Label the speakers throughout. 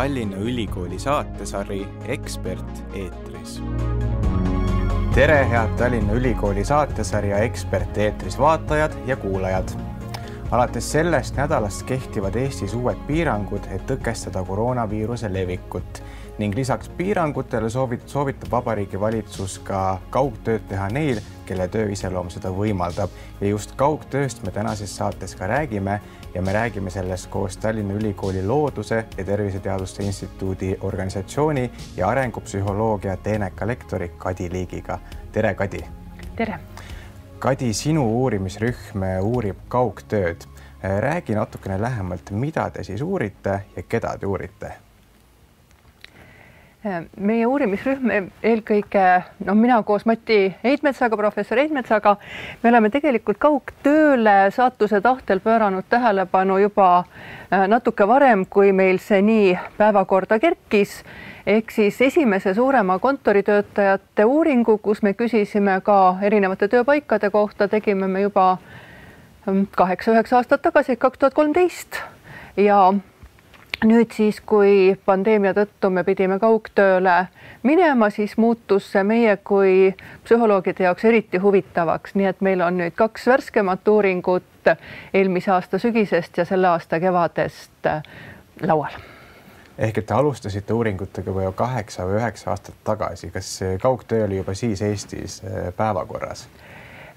Speaker 1: Tallinna Ülikooli saatesari Ekspert eetris. tere, head Tallinna Ülikooli saatesarja Ekspert eetris vaatajad ja kuulajad. alates sellest nädalast kehtivad Eestis uued piirangud, et tõkestada koroonaviiruse levikut ning lisaks piirangutele soovit-, soovitab Vabariigi Valitsus ka kaugtööd teha neil, kelle töö iseloom seda võimaldab ja just kaugtööst me tänases saates ka räägime ja me räägime sellest koos Tallinna Ülikooli Looduse ja Terviseteaduste Instituudi organisatsiooni ja arengupsühholoogia teeneka lektori Kadi Liigiga. tere, Kadi.
Speaker 2: tere.
Speaker 1: Kadi, sinu uurimisrühm uurib kaugtööd. räägi natukene lähemalt, mida te siis uurite ja keda te uurite
Speaker 2: meie uurimisrühm eelkõige, noh, mina koos Mati Heidmetsaga, professor Heidmetsaga, me oleme tegelikult kaugtööle saatuse tahtel pööranud tähelepanu juba äh, natuke varem, kui meil see nii päevakorda kerkis. ehk siis esimese suurema kontoritöötajate uuringu, kus me küsisime ka erinevate tööpaikade kohta, tegime me juba kaheksa-üheksa aastat tagasi, kaks tuhat kolmteist ja nüüd siis, kui pandeemia tõttu me pidime kaugtööle minema, siis muutus see meie kui psühholoogide jaoks eriti huvitavaks, nii et meil on nüüd kaks värskemat uuringut eelmise aasta sügisest ja selle aasta kevadest laual.
Speaker 1: ehk et te alustasite uuringutega juba kaheksa või üheksa aastat tagasi, kas kaugtöö oli juba siis Eestis päevakorras?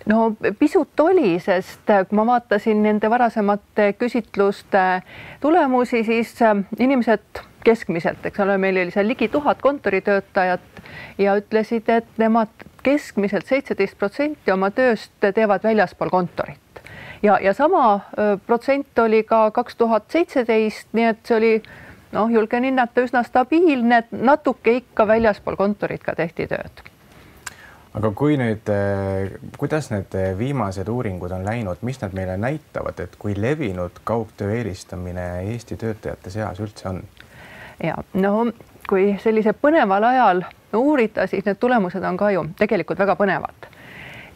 Speaker 2: No pisut oli, sest äh, kui ma vaatasin nende varasemate küsitluste tulemusi, siis äh, inimesed keskmiselt, eks ole, meil oli seal ligi tuhat kontoritöötajat ja ütlesid, et nemad keskmiselt seitseteist protsenti oma tööst teevad väljaspool kontorit. ja, ja sama äh, protsent oli ka kaks tuhat seitseteist, nii et see oli noh, julgen hinnata üsna stabiilne, natuke ikka väljaspool kontorit ka tehti tööd
Speaker 1: aga kui nüüd, eh, kuidas need eh, viimased uuringud on läinud, mis nad meile näitavad, et kui levinud kaugtöö eelistamine Eesti töötajate seas üldse on?
Speaker 2: ja no kui sellise põneval ajal uurida, siis need tulemused on ka ju tegelikult väga põnevad.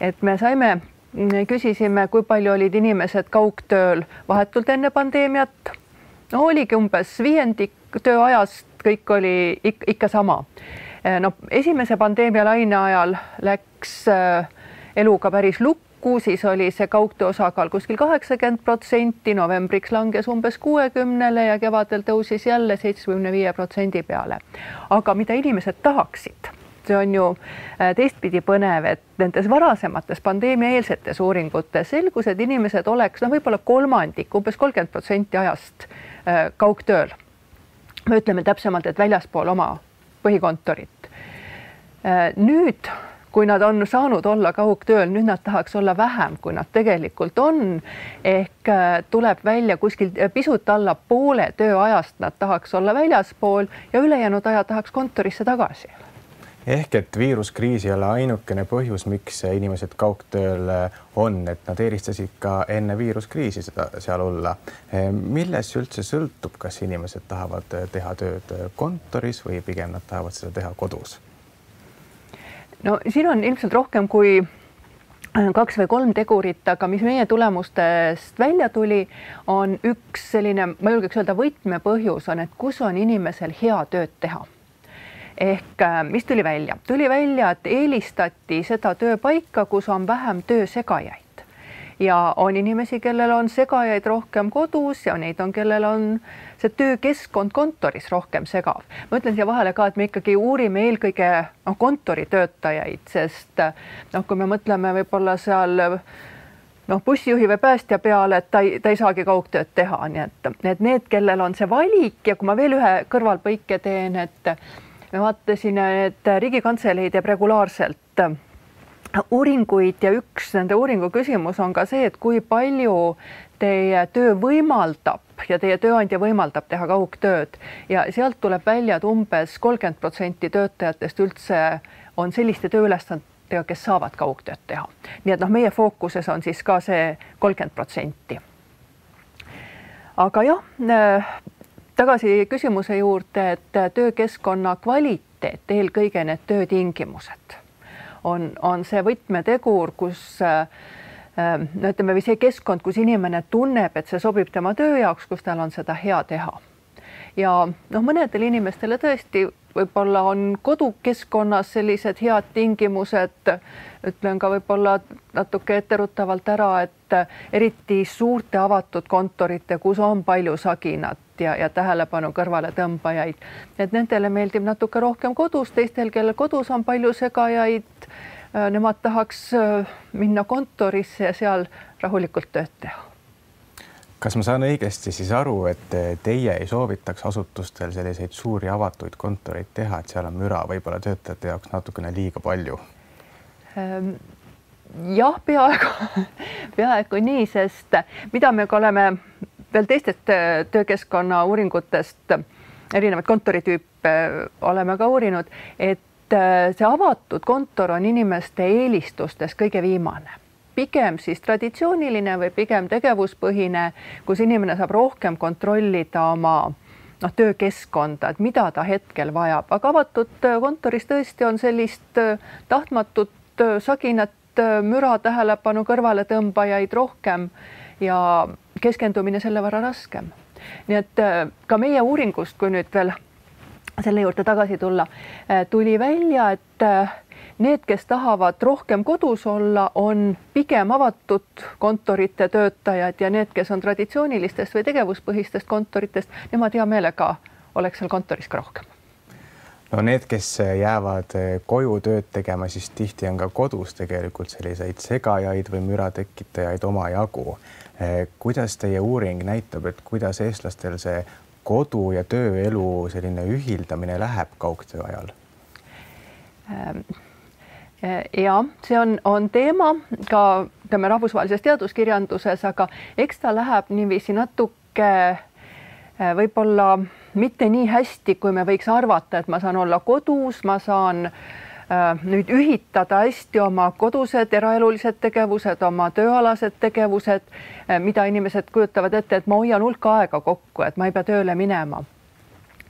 Speaker 2: et me saime, küsisime, kui palju olid inimesed kaugtööl vahetult enne pandeemiat. no oligi umbes viiendik tööajast, kõik oli ikka sama no esimese pandeemialaine ajal läks eh, eluga päris lukku, siis oli see kaugtöö osakaal kuskil kaheksakümmend protsenti, novembriks langes umbes kuuekümnele ja kevadel tõusis jälle seitsmekümne viie protsendi peale. aga mida inimesed tahaksid, see on ju eh, teistpidi põnev, et nendes varasemates pandeemiaeelsetes uuringutes selgus, et inimesed oleks noh, võib-olla kolmandik, umbes kolmkümmend protsenti ajast kaugtööl. me ütleme täpsemalt, et väljaspool oma põhikontorit. Äh, nüüd, kui nad on saanud olla kaugtööl, nüüd nad tahaks olla vähem, kui nad tegelikult on. ehk äh, tuleb välja kuskil pisut alla poole tööajast, nad tahaks olla väljaspool ja ülejäänud aja tahaks kontorisse tagasi
Speaker 1: ehk et viiruskriis ei ole ainukene põhjus, miks inimesed kaugtööl on, et nad eelistasid ka enne viiruskriisi seda seal olla. milles üldse sõltub, kas inimesed tahavad teha tööd kontoris või pigem nad tahavad seda teha kodus?
Speaker 2: no siin on ilmselt rohkem kui kaks või kolm tegurit, aga mis meie tulemustest välja tuli, on üks selline, ma julgeks öelda, võtmepõhjus on, et kus on inimesel hea tööd teha ehk äh, mis tuli välja, tuli välja, et eelistati seda tööpaika, kus on vähem töösegajaid ja on inimesi, kellel on segajaid rohkem kodus ja neid on, kellel on see töökeskkond kontoris rohkem segav. ma ütlen siia vahele ka, et me ikkagi uurime eelkõige noh, kontoritöötajaid, sest noh, kui me mõtleme võib-olla seal noh, bussijuhi või päästja peale, et ta ei, ta ei saagi kaugtööd teha, nii et, et need, kellel on see valik ja kui ma veel ühe kõrvalpõike teen, et ma vaatasin, et Riigikantselei teeb regulaarselt uuringuid ja üks nende uuringu küsimus on ka see, et kui palju teie töö võimaldab ja teie tööandja võimaldab teha kaugtööd ja sealt tuleb välja, et umbes kolmkümmend protsenti töötajatest üldse on selliste tööülesannetega, kes saavad kaugtööd teha. nii et noh, meie fookuses on siis ka see kolmkümmend protsenti. aga jah, tagasi küsimuse juurde, et töökeskkonna kvaliteet, eelkõige need töötingimused on, on see võtmetegur, kus no ütleme või see keskkond, kus inimene tunneb, et see sobib tema töö jaoks, kus tal on seda hea teha. ja noh, mõnedele inimestele tõesti võib-olla on kodukeskkonnas sellised head tingimused, ütlen ka võib-olla natuke etteruttavalt ära, et eriti suurte avatud kontorite, kus on palju saginat ja, ja tähelepanu kõrvaletõmbajaid, et nendele meeldib natuke rohkem kodus, teistel, kellel kodus on palju segajaid, nemad tahaks minna kontorisse ja seal rahulikult tööd teha
Speaker 1: kas ma saan õigesti siis aru, et teie ei soovitaks asutustel selliseid suuri avatuid kontoreid teha, et seal on müra võib-olla töötajate jaoks natukene liiga palju?
Speaker 2: Ehm, jah, peaaegu, peaaegu nii, sest mida me ka oleme veel teistest äh, töökeskkonna uuringutest erinevaid kontoritüüpe oleme ka uurinud, et äh, see avatud kontor on inimeste eelistustes kõige viimane pigem siis traditsiooniline või pigem tegevuspõhine, kus inimene saab rohkem kontrollida oma noh, töökeskkonda, et mida ta hetkel vajab, aga avatud kontoris tõesti on sellist äh, tahtmatut äh, saginat, äh, müra, tähelepanu kõrvaletõmbajaid rohkem ja keskendumine selle võrra raskem. nii et ka meie uuringust, kui nüüd veel selle juurde tagasi tulla, tuli välja, et Need, kes tahavad rohkem kodus olla, on pigem avatud kontorite töötajad ja need, kes on traditsioonilistest või tegevuspõhistest kontoritest, nemad hea meelega oleks seal kontoris ka rohkem
Speaker 1: no need, kes jäävad koju tööd tegema, siis tihti on ka kodus tegelikult selliseid segajaid või müra tekitajaid omajagu. kuidas teie uuring näitab, et kuidas eestlastel see kodu ja tööelu selline ühildamine läheb kaugtöö ajal
Speaker 2: ähm.? Ja see on, on teema ka ütleme rahvusvahelises teaduskirjanduses, aga eks ta läheb niiviisi natuke eh, võib-olla mitte nii hästi, kui me võiks arvata, et ma saan olla kodus, ma saan äh, nüüd ühitada hästi oma kodused eraelulised tegevused, oma tööalased tegevused äh,, mida inimesed kujutavad ette, et ma hoian hulka aega kokku, et ma ei pea tööle minema.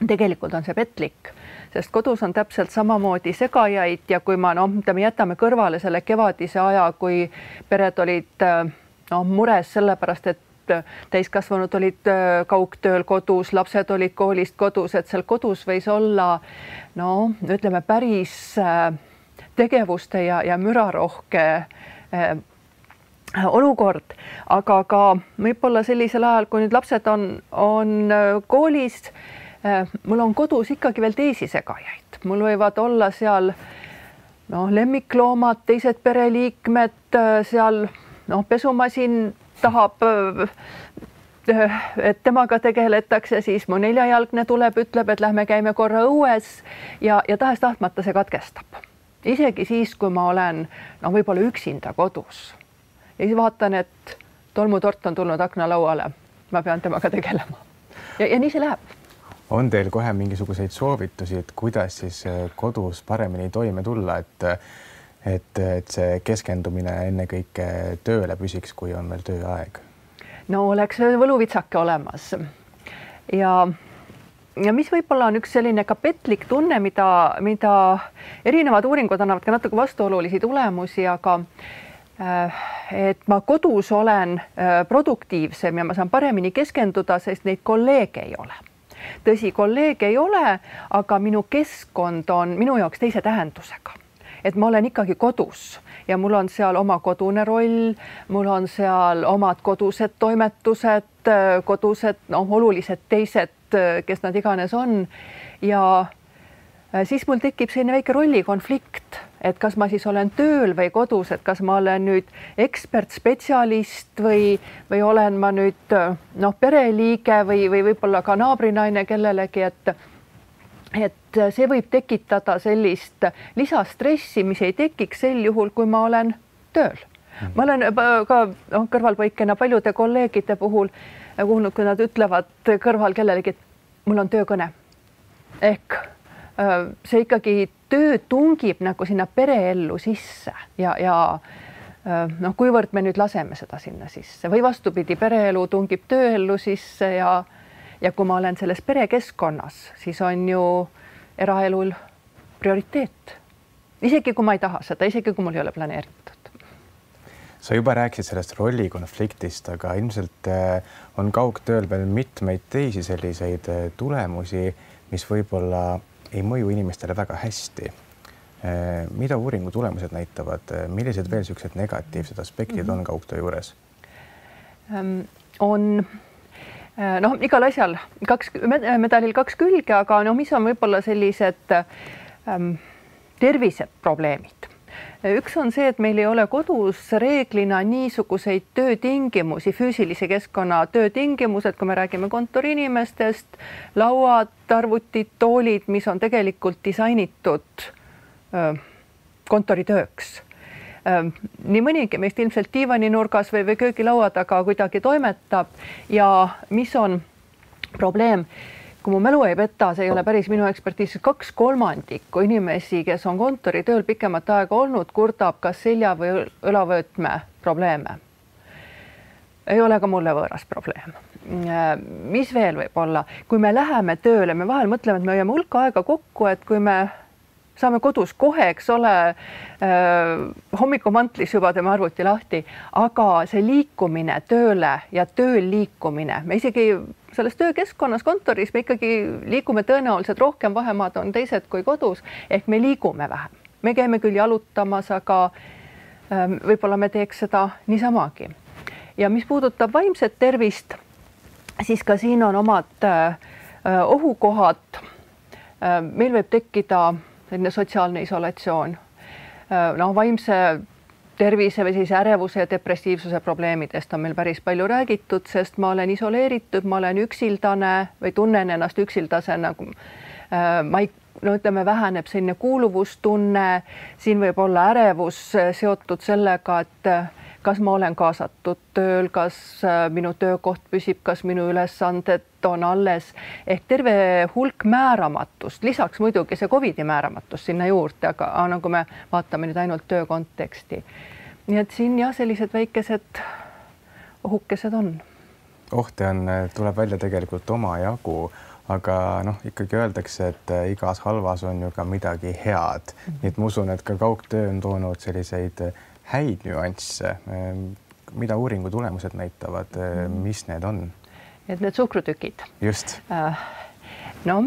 Speaker 2: tegelikult on see petlik sest kodus on täpselt samamoodi segajaid ja kui ma noh, ütleme, jätame kõrvale selle kevadise aja, kui pered olid noh, mures sellepärast, et täiskasvanud olid äh, kaugtööl kodus, lapsed olid koolist kodus, et seal kodus võis olla no ütleme päris äh, tegevuste ja, ja mürarohke äh, olukord, aga ka võib-olla sellisel ajal, kui nüüd lapsed on, on koolis mul on kodus ikkagi veel teisi segajaid, mul võivad olla seal noh, lemmikloomad, teised pereliikmed äh, seal noh, pesumasin tahab äh, et temaga tegeletakse, siis mu neljajalgne tuleb, ütleb, et lähme käime korra õues ja, ja tahes-tahtmata see katkestab. isegi siis, kui ma olen no võib-olla üksinda kodus. Ja siis vaatan, et tolmutort on tulnud aknalauale, ma pean temaga tegelema. Ja, ja nii see läheb
Speaker 1: on teil kohe mingisuguseid soovitusi, et kuidas siis äh, kodus paremini toime tulla, et et, et see keskendumine ennekõike tööle püsiks, kui on veel tööaeg?
Speaker 2: no oleks võluvitsake olemas ja ja mis võib-olla on üks selline ka petlik tunne, mida, mida erinevad uuringud annavad ka natuke vastuolulisi tulemusi, aga äh, et ma kodus olen äh, produktiivsem ja ma saan paremini keskenduda, sest neid kolleege ei ole tõsi, kolleege ei ole, aga minu keskkond on minu jaoks teise tähendusega. Et ma olen ikkagi kodus ja mul on seal oma kodune roll, mul on seal omad kodused toimetused, kodused noh, olulised teised, kes nad iganes on. Ja Äh, siis mul tekib selline väike rollikonflikt, et kas ma siis olen tööl või kodus, et kas ma olen nüüd ekspert, spetsialist või, või olen ma nüüd noh, pereliige või, või võib-olla ka naabrinaine kellelegi, et et see võib tekitada sellist lisastressi, mis ei tekiks sel juhul, kui ma olen tööl. ma olen ka noh, kõrvalpõikena paljude kolleegide puhul kuulnud, kui nad ütlevad kõrval kellelegi, et mul on töökõne ehk Äh, see ikkagi töö tungib nagu sinna pereellu sisse ja, ja noh, kuivõrd me nüüd laseme seda sinna sisse või vastupidi, pereelu tungib tööellu sisse ja ja kui ma olen selles perekeskkonnas, siis on ju eraelul prioriteet. isegi kui ma ei taha seda, isegi kui mul ei ole planeeritud.
Speaker 1: sa juba rääkisid sellest rollikonfliktist, aga ilmselt on kaugtööl veel mitmeid teisi selliseid tulemusi, mis võib-olla ei mõju inimestele väga hästi. Äh, mida uuringu tulemused näitavad, millised veel niisugused negatiivsed aspektid mm -hmm. on kaugtöö juures?
Speaker 2: Ähm, on noh, igal asjal kaks medalil kaks külge, aga no mis on võib-olla sellised ähm, terviseprobleemid üks on see, et meil ei ole kodus reeglina niisuguseid töötingimusi, füüsilise keskkonna töötingimused, kui me räägime kontoriinimestest, lauad, arvutid, toolid, mis on tegelikult disainitud kontoritööks nii mõnigi meist ilmselt diivaninurgas või, või köögilaua taga kuidagi toimetab ja mis on probleem kui mu mälu ei peta, see ei ole päris minu ekspertiis, kaks kolmandikku inimesi, kes on kontoritööl pikemat aega olnud, kurdab kas selja või õlavöötme probleeme. ei ole ka mulle võõras probleem. mis veel võib olla, kui me läheme tööle, me vahel mõtleme, et me hoiame hulk aega kokku, et kui me saame kodus kohe, eks ole äh,, hommikumantlis juba teeme arvuti lahti, aga see liikumine tööle ja tööl liikumine, me isegi selles töökeskkonnas, kontoris me ikkagi liigume tõenäoliselt rohkem, vahemaad on teised kui kodus, ehk me liigume vähem. me käime küll jalutamas, aga äh, võib-olla me teeks seda niisamagi. ja mis puudutab vaimset tervist, siis ka siin on omad äh, ohukohad äh,. meil võib tekkida selline sotsiaalne isolatsioon. noh, vaimse tervise või siis ärevuse ja depressiivsuse probleemidest on meil päris palju räägitud, sest ma olen isoleeritud, ma olen üksildane või tunnen ennast üksildasena nagu ma ei, no ütleme, väheneb selline kuuluvustunne, siin võib olla ärevus seotud sellega, et kas ma olen kaasatud tööl, kas äh, minu töökoht püsib, kas minu ülesanded on alles ehk terve hulk määramatust, lisaks muidugi see Covidi määramatus sinna juurde, aga nagu me vaatame nüüd ainult töö konteksti. nii et siin jah, sellised väikesed ohukesed on.
Speaker 1: ohte on, tuleb välja tegelikult omajagu aga noh, ikkagi öeldakse, et äh, igas halvas on ju ka midagi head mm, -hmm. nii et ma usun, et ka kaugtöö on toonud selliseid häid nüansse, ehm, mida uuringu tulemused näitavad, mm. mis need on?
Speaker 2: et need suhkrutükid.
Speaker 1: just.
Speaker 2: Äh, no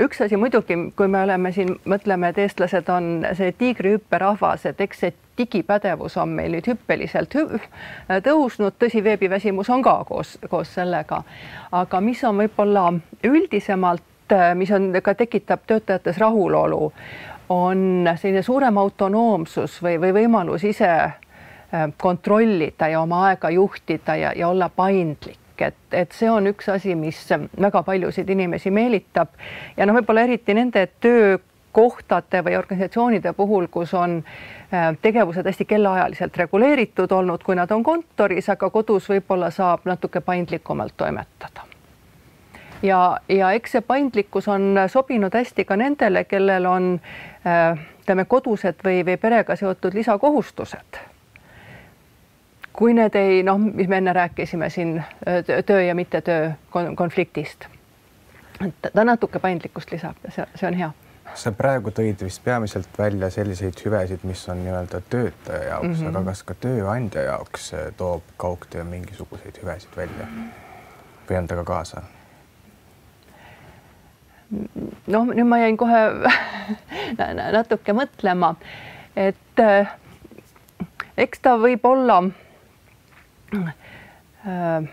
Speaker 2: üks asi muidugi, kui me oleme siin, mõtleme, et eestlased on see tiigrihüpperahvas, et eks see digipädevus on meil nüüd hüppeliselt hü tõusnud, tõsi, veebiväsimus on ka koos, koos sellega. aga mis on võib-olla üldisemalt, mis on ka tekitab töötajates rahulolu, on selline suurem autonoomsus või, või võimalus ise äh, kontrollida ja oma aega juhtida ja, ja olla paindlik. Et, et see on üks asi, mis väga paljusid inimesi meelitab. Ja noh, võib-olla eriti nende töökohtade või organisatsioonide puhul, kus on äh, tegevused hästi kellaajaliselt reguleeritud olnud, kui nad on kontoris, aga kodus võib-olla saab natuke paindlikumalt toimetada ja, ja eks see paindlikkus on sobinud hästi ka nendele, kellel on äh, ütleme, kodused või, või perega seotud lisakohustused. kui need ei noh, mis me enne rääkisime siin töö ja mittetöö konfliktist, et ta natuke paindlikkust lisab ja see, see on hea
Speaker 1: sa praegu tõid vist peamiselt välja selliseid hüvesid, mis on nii-öelda töötaja jaoks mm, -hmm. aga kas ka tööandja jaoks toob kaugtöö mingisuguseid hüvesid välja või on ta ka kaasa?
Speaker 2: Noh, nüüd ma jäin kohe natuke mõtlema, et äh, eks ta võib olla äh,,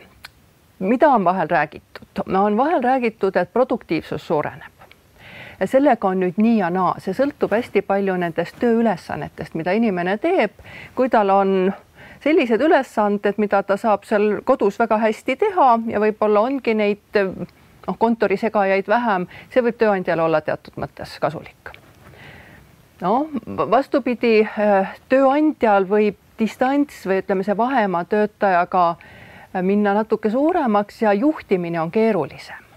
Speaker 2: mida on vahel räägitud, no on vahel räägitud, et produktiivsus suureneb. Ja sellega on nüüd nii ja naa, see sõltub hästi palju nendest tööülesannetest, mida inimene teeb, kui tal on sellised ülesanded, mida ta saab seal kodus väga hästi teha ja võib-olla ongi neid noh, kontorisegajaid vähem, see võib tööandjale olla teatud mõttes kasulik. noh, vastupidi, äh, tööandjal võib distants või ütleme, see vahemaa töötajaga äh, minna natuke suuremaks ja juhtimine on keerulisem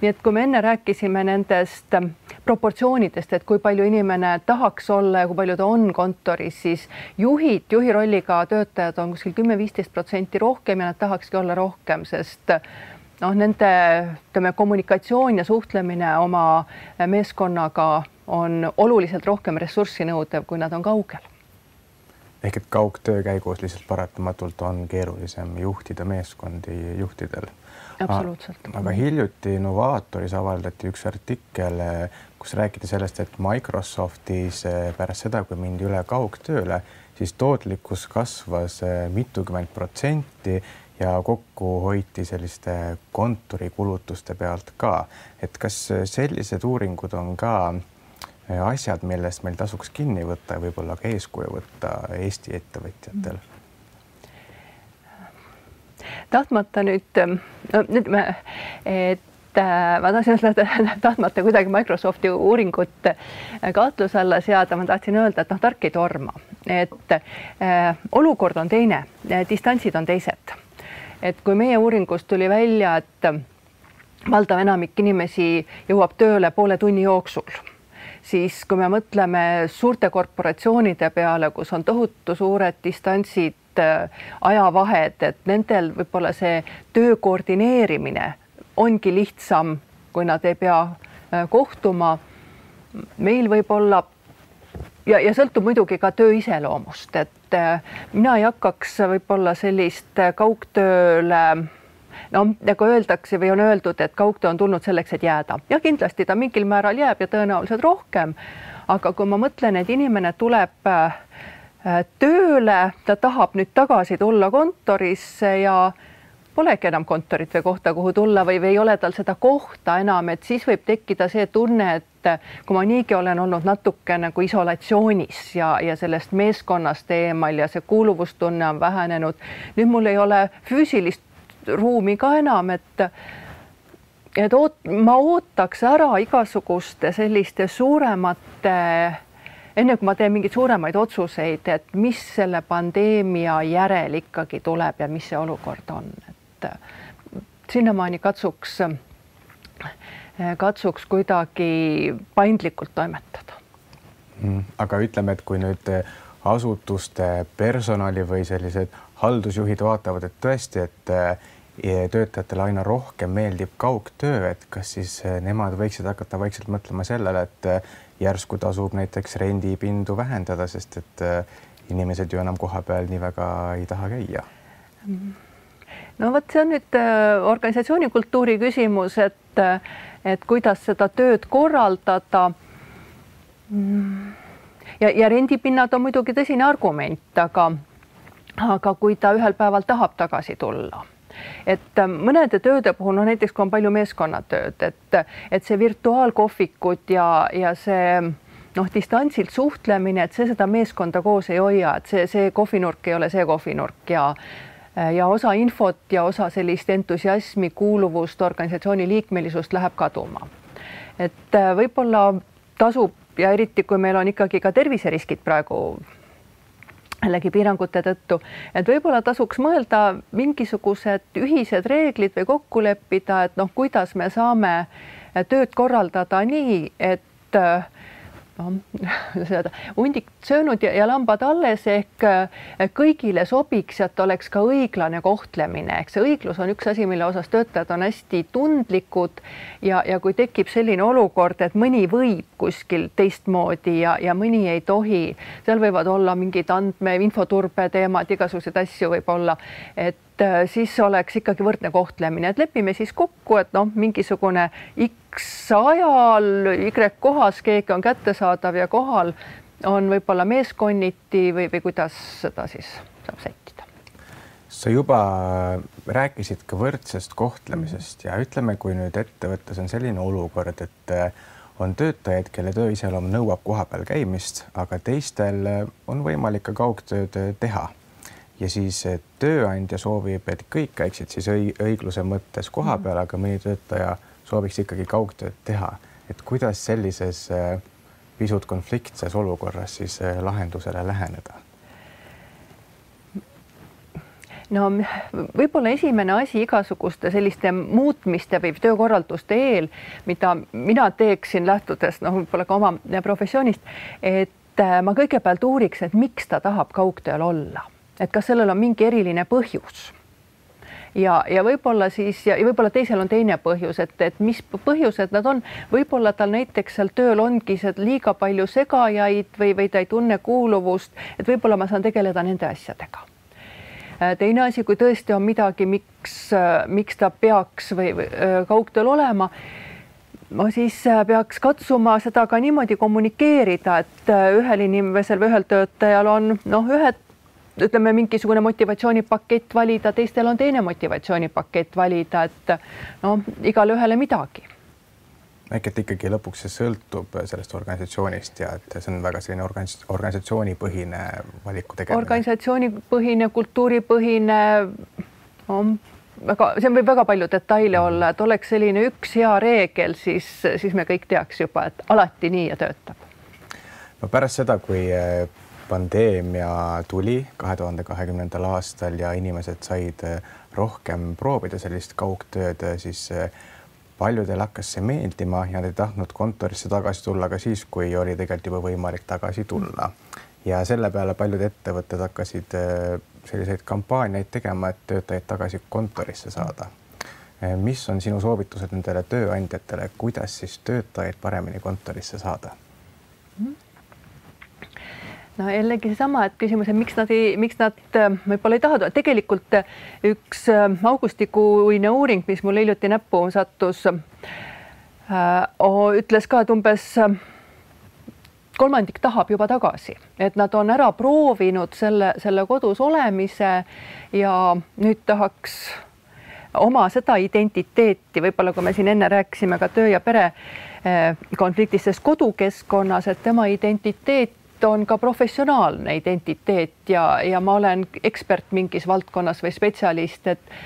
Speaker 2: nii et kui me enne rääkisime nendest äh, proportsioonidest, et kui palju inimene tahaks olla ja kui palju ta on kontoris, siis juhid, juhi rolliga töötajad on kuskil kümme-viisteist protsenti rohkem ja nad tahakski olla rohkem, sest noh, nende ütleme, kommunikatsioon ja suhtlemine oma meeskonnaga on oluliselt rohkem ressurssi nõudev, kui nad on kaugel.
Speaker 1: ehk et kaugtöö käigus lihtsalt paratamatult on keerulisem juhtida meeskondi juhtidel.
Speaker 2: absoluutselt.
Speaker 1: aga hiljuti Novatoris avaldati üks artikkel, kus räägiti sellest, et Microsoftis pärast seda, kui mindi üle kaugtööle, siis tootlikkus kasvas mitukümmend protsenti ja kokku hoiti selliste kontorikulutuste pealt ka. et kas sellised uuringud on ka asjad, millest meil tasuks kinni võtta ja võib-olla ka eeskuju võtta Eesti ettevõtjatel?
Speaker 2: tahtmata nüüd, no nüüd me, et äh, ma tahtsin öelda, tahtmata kuidagi Microsofti uuringut kahtluse alla seada, ma tahtsin öelda, et noh, tark ei torma, et äh, olukord on teine, distantsid on teised et kui meie uuringust tuli välja, et valdav enamik inimesi jõuab tööle poole tunni jooksul, siis kui me mõtleme suurte korporatsioonide peale, kus on tohutu suured distantsid, ajavahed, et nendel võib-olla see töö koordineerimine ongi lihtsam, kui nad ei pea äh, kohtuma. meil võib olla ja, ja sõltub muidugi ka töö iseloomust, et äh, mina ei hakkaks võib-olla sellist äh, kaugtööle no nagu öeldakse või on öeldud, et kaugtöö on tulnud selleks, et jääda ja kindlasti ta mingil määral jääb ja tõenäoliselt rohkem. aga kui ma mõtlen, et inimene tuleb äh, tööle, ta tahab nüüd tagasi tulla kontorisse ja polegi enam kontorit või kohta, kuhu tulla või, või ei ole tal seda kohta enam, et siis võib tekkida see tunne, et kui ma niigi olen olnud natuke nagu isolatsioonis ja, ja sellest meeskonnast eemal ja see kuuluvustunne on vähenenud, nüüd mul ei ole füüsilist ruumi ka enam, et et oot, ma ootaks ära igasuguste selliste suuremate enne kui ma teen mingeid suuremaid otsuseid, et mis selle pandeemia järel ikkagi tuleb ja mis see olukord on, et et sinnamaani katsuks, katsuks kuidagi paindlikult toimetada
Speaker 1: mm,. aga ütleme, et kui nüüd asutuste personali või sellised haldusjuhid vaatavad, et tõesti, et eh, töötajatele aina rohkem meeldib kaugtöö, et kas siis eh, nemad võiksid hakata vaikselt mõtlema sellele, et eh, järsku tasub näiteks rendipindu vähendada, sest et inimesed ju enam kohapeal nii väga ei taha käia mm
Speaker 2: no vot, see on nüüd organisatsiooni kultuuri küsimus, et, et kuidas seda tööd korraldada. Ja, ja rendipinnad on muidugi tõsine argument, aga, aga kui ta ühel päeval tahab tagasi tulla et äh, mõnede tööde puhul, no näiteks kui on palju meeskonnatööd, et, et see virtuaalkohvikud ja, ja see noh, distantsilt suhtlemine, et see seda meeskonda koos ei hoia, et see, see kohvinurk ei ole see kohvinurk ja ja osa infot ja osa sellist entusiasmi, kuuluvust, organisatsiooni liikmelisust läheb kaduma. et äh, võib-olla tasub ja eriti, kui meil on ikkagi ka terviseriskid praegu jällegi piirangute tõttu, et võib-olla tasuks mõelda mingisugused ühised reeglid või kokku leppida, et noh, kuidas me saame tööd korraldada nii, et äh, hundik söönud ja, ja lambad alles ehk eh, kõigile sobiks et oleks ka õiglane kohtlemine, ehk see õiglus on üks asi, mille osas töötajad on hästi tundlikud ja, ja kui tekib selline olukord, et mõni võib kuskil teistmoodi ja, ja mõni ei tohi, seal võivad olla mingid andme, infoturbe teemad, igasuguseid asju võib olla, et eh, siis oleks ikkagi võrdne kohtlemine, et lepime siis kokku, et noh, mingisugune X ajal Y kohas keegi on kättesaadav ja kohal on võib-olla meeskonniti või, või kuidas seda siis saab sättida?
Speaker 1: sa juba rääkisid ka võrdsest kohtlemisest ja ütleme, kui nüüd ettevõttes on selline olukord, et äh, on töötajaid, kelle töö iseloom nõuab kohapeal käimist, aga teistel äh, on võimalik ka kaugtööd äh, teha. Ja siis tööandja soovib, et kõik käiksid siis õigluse mõttes kohapeal, aga mõni töötaja sooviks ikkagi kaugtööd teha, et kuidas sellises äh, pisut konfliktses olukorras siis äh, lahendusele läheneda?
Speaker 2: no võib-olla esimene asi igasuguste selliste muutmiste või töökorralduste eel, mida mina teeksin lähtudes noh, võib-olla ka oma professioonist, et äh, ma kõigepealt uuriks, et miks ta tahab kaugtööl olla, et kas sellel on mingi eriline põhjus? Ja, ja võib-olla siis ja, võib-olla teisel on teine põhjus, et, et mis põhjused nad on, võib-olla tal näiteks seal tööl ongi see liiga palju segajaid või, või ta ei tunne kuuluvust, et võib-olla ma saan tegeleda nende asjadega. Äh, teine asi, kui tõesti on midagi, miks, äh, miks ta peaks või, või äh, kaugtööl olema, no siis peaks katsuma seda ka niimoodi kommunikeerida, et ühel inimesel või ühel töötajal on noh, ühed ütleme, mingisugune motivatsioonipakett valida, teistel on teine motivatsioonipakett valida, et noh, igale ühele midagi
Speaker 1: äkki et ikkagi lõpuks see sõltub sellest organisatsioonist ja et see on väga selline organis-, organisatsioonipõhine valiku tegemine.
Speaker 2: organisatsioonipõhine, kultuuripõhine no, väga, see võib väga palju detaile mm. olla, et oleks selline üks hea reegel, siis, siis me kõik teaks juba, et alati nii ja töötab.
Speaker 1: no pärast seda, kui pandeemia tuli kahe tuhande kahekümnendal aastal ja inimesed said eh, rohkem proovida sellist kaugtööd, eh, siis eh, paljudel hakkas see meeldima ja nad ei tahtnud kontorisse tagasi tulla ka siis, kui oli tegelikult juba võimalik tagasi tulla. ja selle peale paljud ettevõtted hakkasid selliseid kampaaniaid tegema, et töötajaid tagasi kontorisse saada. mis on sinu soovitused nendele tööandjatele, kuidas siis töötajaid paremini kontorisse saada mm? -hmm
Speaker 2: no jällegi seesama, et küsimus, et miks nad ei, miks nad äh, võib-olla ei taha, tegelikult äh, üks äh, augustikuine uuring, mis mul hiljuti näppu sattus, ütles ka, et umbes kolmandik tahab juba tagasi, et nad on ära proovinud selle, selle kodus olemise ja nüüd tahaks oma seda identiteeti, võib-olla kui me siin enne rääkisime ka töö ja pere konfliktist, sest kodukeskkonnas, et tema identiteet on ka professionaalne identiteet ja, ja ma olen ekspert mingis valdkonnas või spetsialist, et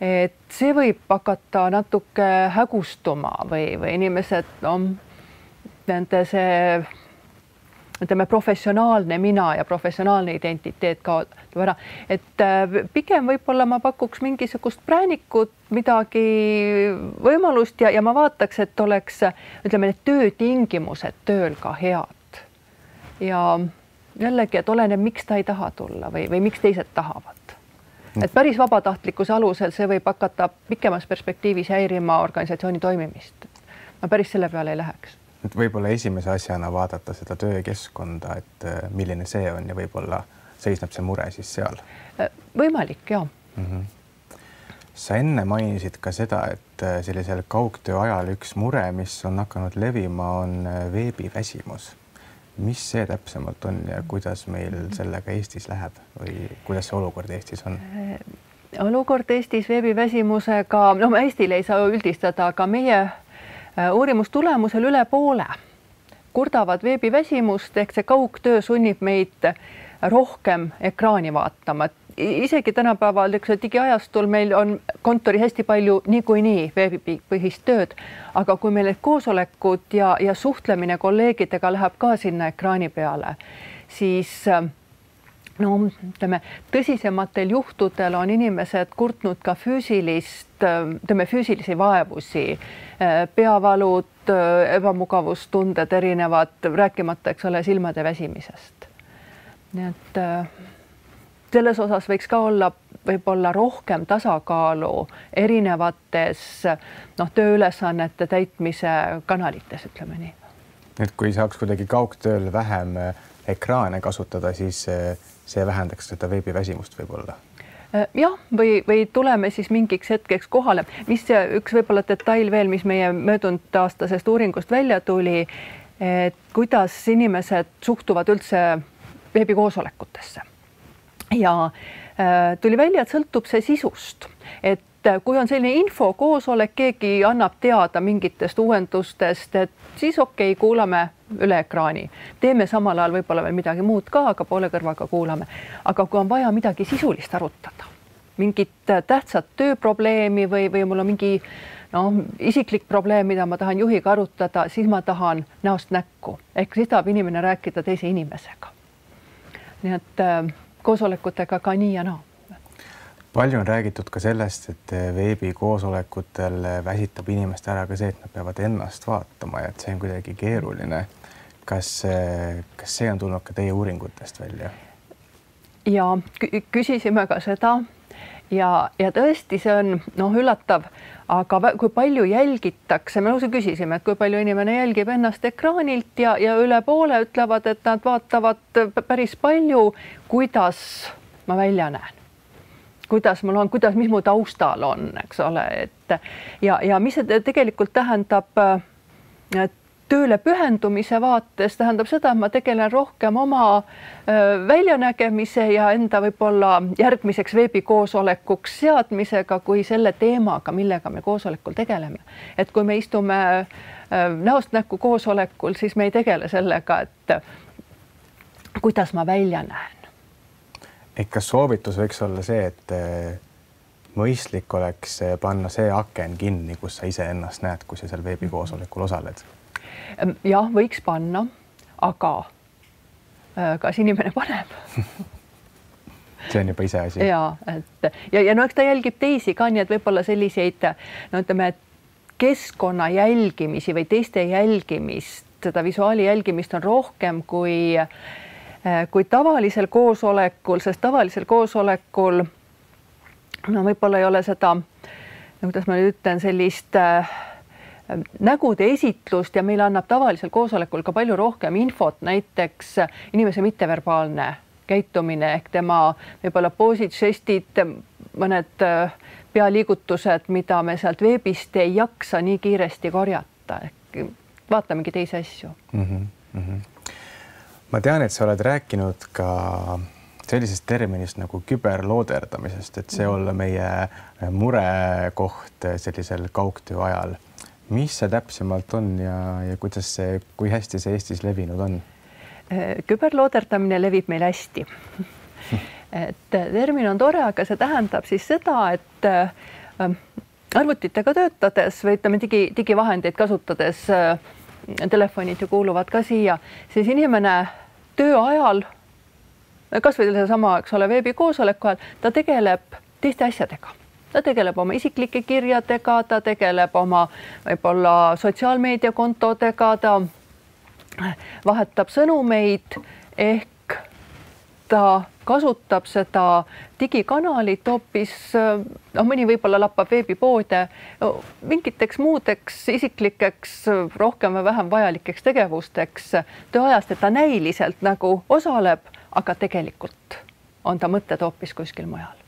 Speaker 2: et see võib hakata natuke hägustuma või, või inimesed, no nende see ütleme, professionaalne mina ja professionaalne identiteet kaotab ära, et äh, pigem võib-olla ma pakuks mingisugust präänikut, midagi võimalust ja, ja ma vaataks, et oleks, ütleme, need töötingimused tööl ka head ja jällegi, et oleneb, miks ta ei taha tulla või, või miks teised tahavad. et päris vabatahtlikkuse alusel see võib hakata pikemas perspektiivis häirima organisatsiooni toimimist. ma päris selle peale ei läheks.
Speaker 1: et võib-olla esimese asjana vaadata seda töökeskkonda, et äh, milline see on ja võib-olla seisneb see mure siis seal?
Speaker 2: Äh, võimalik ja mm. -hmm
Speaker 1: sa enne mainisid ka seda, et äh, sellisel kaugtöö ajal üks mure, mis on hakanud levima, on veebiväsimus mis see täpsemalt on ja kuidas meil sellega Eestis läheb või kuidas see olukord Eestis on? Äh,
Speaker 2: olukord Eestis veebiväsimusega, noh, Eestile ei saa üldistada, aga meie äh, uurimustulemusel üle poole kurdavad veebiväsimust ehk see kaugtöö sunnib meid rohkem ekraani vaatama, et isegi tänapäeval, eks ole, digiajastul meil on kontoris hästi palju niikuinii veebipõhist tööd, aga kui meil need koosolekud ja, ja suhtlemine kolleegidega läheb ka sinna ekraani peale, siis no ütleme, tõsisematel juhtudel on inimesed kurtnud ka füüsilist, ütleme füüsilisi vaevusi, peavalud, ebamugavustunded erinevad, rääkimata, eks ole, silmade väsimisest. nii et selles osas võiks ka olla võib-olla rohkem tasakaalu erinevates noh, tööülesannete täitmise kanalites, ütleme nii.
Speaker 1: et kui saaks kuidagi kaugtööl vähem eh, ekraane kasutada, siis eh, see vähendaks seda veebiväsimust võib-olla.
Speaker 2: Eh, jah, või, või tuleme siis mingiks hetkeks kohale, mis üks võib-olla detail veel, mis meie möödunud aastasest uuringust välja tuli, et kuidas inimesed suhtuvad üldse veebikoosolekutesse ja äh, tuli välja, et sõltub see sisust, et äh, kui on selline infokoosolek, keegi annab teada mingitest uuendustest, et siis okei okay,, kuulame üle ekraani, teeme samal ajal võib-olla veel midagi muud ka, aga poole kõrvaga kuulame. aga kui on vaja midagi sisulist arutada, mingit äh, tähtsat tööprobleemi või, või mul on mingi noh, isiklik probleem, mida ma tahan juhiga arutada, siis ma tahan näost näkku ehk siis tahab inimene rääkida teise inimesega. nii et äh, koosolekutega ka nii ja naa
Speaker 1: palju on räägitud ka sellest, et veebikoosolekutel väsitab inimest ära ka see, et nad peavad ennast vaatama ja et see on kuidagi keeruline. kas, kas see on tulnud ka teie uuringutest välja?
Speaker 2: ja küsisime ka seda ja, ja tõesti, see on noh, üllatav, aga kui palju jälgitakse, me lausa küsisime, et kui palju inimene jälgib ennast ekraanilt ja, ja üle poole ütlevad, et nad vaatavad päris palju, kuidas ma välja näen. Kuidas mul on, kuidas, mis mu taustal on, eks ole, et ja, ja mis see tegelikult tähendab tööle pühendumise vaates tähendab seda, et ma tegelen rohkem oma väljanägemise ja enda võib-olla järgmiseks veebikoosolekuks seadmisega kui selle teemaga, millega me koosolekul tegeleme. et kui me istume näost näkku koosolekul, siis me ei tegele sellega, et kuidas ma välja näen.
Speaker 1: et kas soovitus võiks olla see, et mõistlik oleks panna see aken kinni, kus sa iseennast näed, kui sa seal veebikoosolekul osaled
Speaker 2: jah, võiks panna, aga äh, kas inimene paneb
Speaker 1: see on juba iseasi.
Speaker 2: ja et ja, ja no eks ta jälgib teisi ka, nii et võib-olla selliseid no ütleme, et keskkonna jälgimisi või teiste jälgimist, seda visuaali jälgimist on rohkem kui äh, kui tavalisel koosolekul, sest tavalisel koosolekul no võib-olla ei ole seda, no kuidas ma nüüd ütlen, sellist äh, nägude esitlust ja meile annab tavalisel koosolekul ka palju rohkem infot, näiteks inimese mitteverbaalne käitumine ehk tema võib-olla poosid, žestid, mõned äh, pealiigutused, mida me sealt veebist ei jaksa nii kiiresti korjata, ehk vaatamegi teisi asju
Speaker 1: mm. -hmm. ma tean, et sa oled rääkinud ka sellisest terminist nagu küberlooderdamisest, et see mhm. olla meie murekoht sellisel kaugtöö ajal mis see täpsemalt on ja, ja kuidas see, kui hästi see Eestis levinud on?
Speaker 2: Äh, küberlooderdamine levib meil hästi et termin on tore, aga see tähendab siis seda, et äh, arvutitega töötades või ütleme digi, digivahendeid kasutades äh,, telefonid ju kuuluvad ka siia, siis inimene töö ajal, kasvõi sellesama, eks ole, veebikoosoleku ajal, ta tegeleb teiste asjadega ta tegeleb oma isiklike kirjadega, ta tegeleb oma võib-olla sotsiaalmeediakontodega, ta vahetab sõnumeid ehk ta kasutab seda digikanalit hoopis, noh, mõni võib-olla lappab veebipoode mingiteks muudeks isiklikeks rohkem või vähem vajalikeks tegevusteks. Tööajast, et ta näiliselt nagu osaleb, aga tegelikult on ta mõtted hoopis kuskil mujal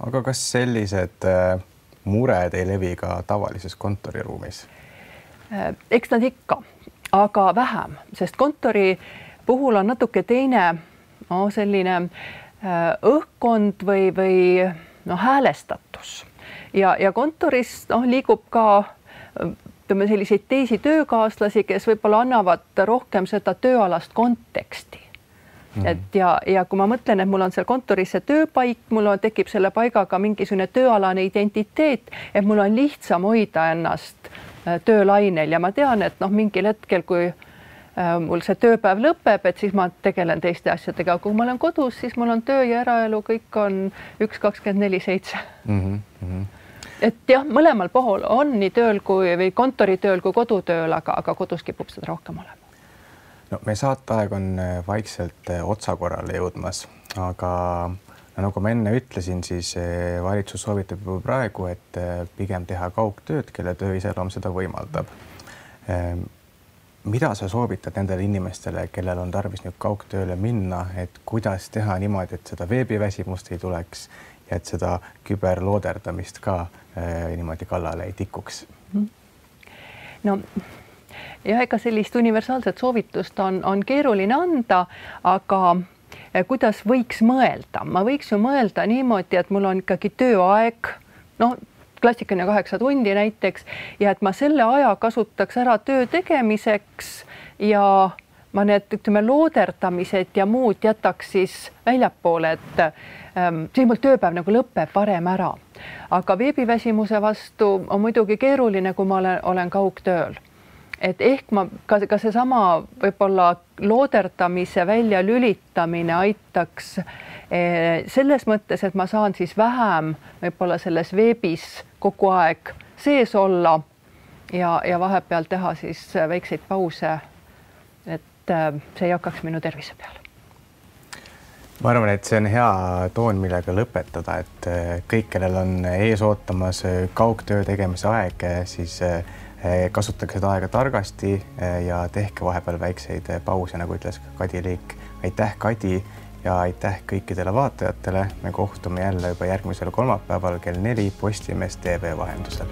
Speaker 1: aga kas sellised äh, mured ei levi ka tavalises kontoriruumis?
Speaker 2: Äh, eks nad ikka, aga vähem, sest kontori puhul on natuke teine no selline äh, õhkkond või, või noh, häälestatus ja, ja kontoris noh, liigub ka ütleme selliseid teisi töökaaslasi, kes võib-olla annavad rohkem seda tööalast konteksti Mm. et ja, ja kui ma mõtlen, et mul on seal kontoris see tööpaik, mul on, tekib selle paigaga mingisugune tööalane identiteet, et mul on lihtsam hoida ennast äh, töölainel ja ma tean, et noh, mingil hetkel, kui äh, mul see tööpäev lõpeb, et siis ma tegelen teiste asjadega, kui ma olen kodus, siis mul on töö ja eraelu, kõik on üks kakskümmend neli seitse. Mhm, mhm. et jah, mõlemal pool on nii tööl kui või kontoritööl kui kodutööl, aga, aga kodus kipub seda rohkem olema
Speaker 1: no meie saateaeg on äh, vaikselt äh, otsakorrale jõudmas, aga no nagu ma enne ütlesin, siis äh, valitsus soovitab juba praegu, et pigem teha kaugtööd, kelle töö iseloom seda võimaldab. Ähm, mida sa soovitad nendele inimestele, kellel on tarvis nüüd kaugtööle minna, et kuidas teha niimoodi, et seda veebiväsimust ei tuleks ja et seda küberlooderdamist ka niimoodi kallale ei tikuks?
Speaker 2: no jah, ega sellist universaalset soovitust on, on keeruline anda, aga eh, kuidas võiks mõelda, ma võiks ju mõelda niimoodi, et mul on ikkagi tööaeg, noh, klassikaline kaheksa tundi näiteks ja et ma selle aja kasutaks ära töö tegemiseks ja ma need, ütleme, looderdamised ja muud jätaks siis väljapoole, et ähm, siis mul tööpäev nagu lõpeb varem ära. aga veebiväsimuse vastu on muidugi keeruline, kui ma olen, olen kaugtööl et ehk ma ka, ka seesama võib-olla looderdamise väljalülitamine aitaks eh, selles mõttes, et ma saan siis vähem võib-olla selles veebis kogu aeg sees olla ja, ja vahepeal teha siis väikseid pause. et eh, see ei hakkaks minu tervise peale.
Speaker 1: ma arvan, et see on hea toon, millega lõpetada, et kõik, kellel on ees ootamas kaugtöö tegemise aeg, siis kasutage seda aega targasti ja tehke vahepeal väikseid pause, nagu ütles Kadi Liik. aitäh, Kadi ja aitäh kõikidele vaatajatele. me kohtume jälle juba järgmisel kolmapäeval kell neli Postimees tv vahendusel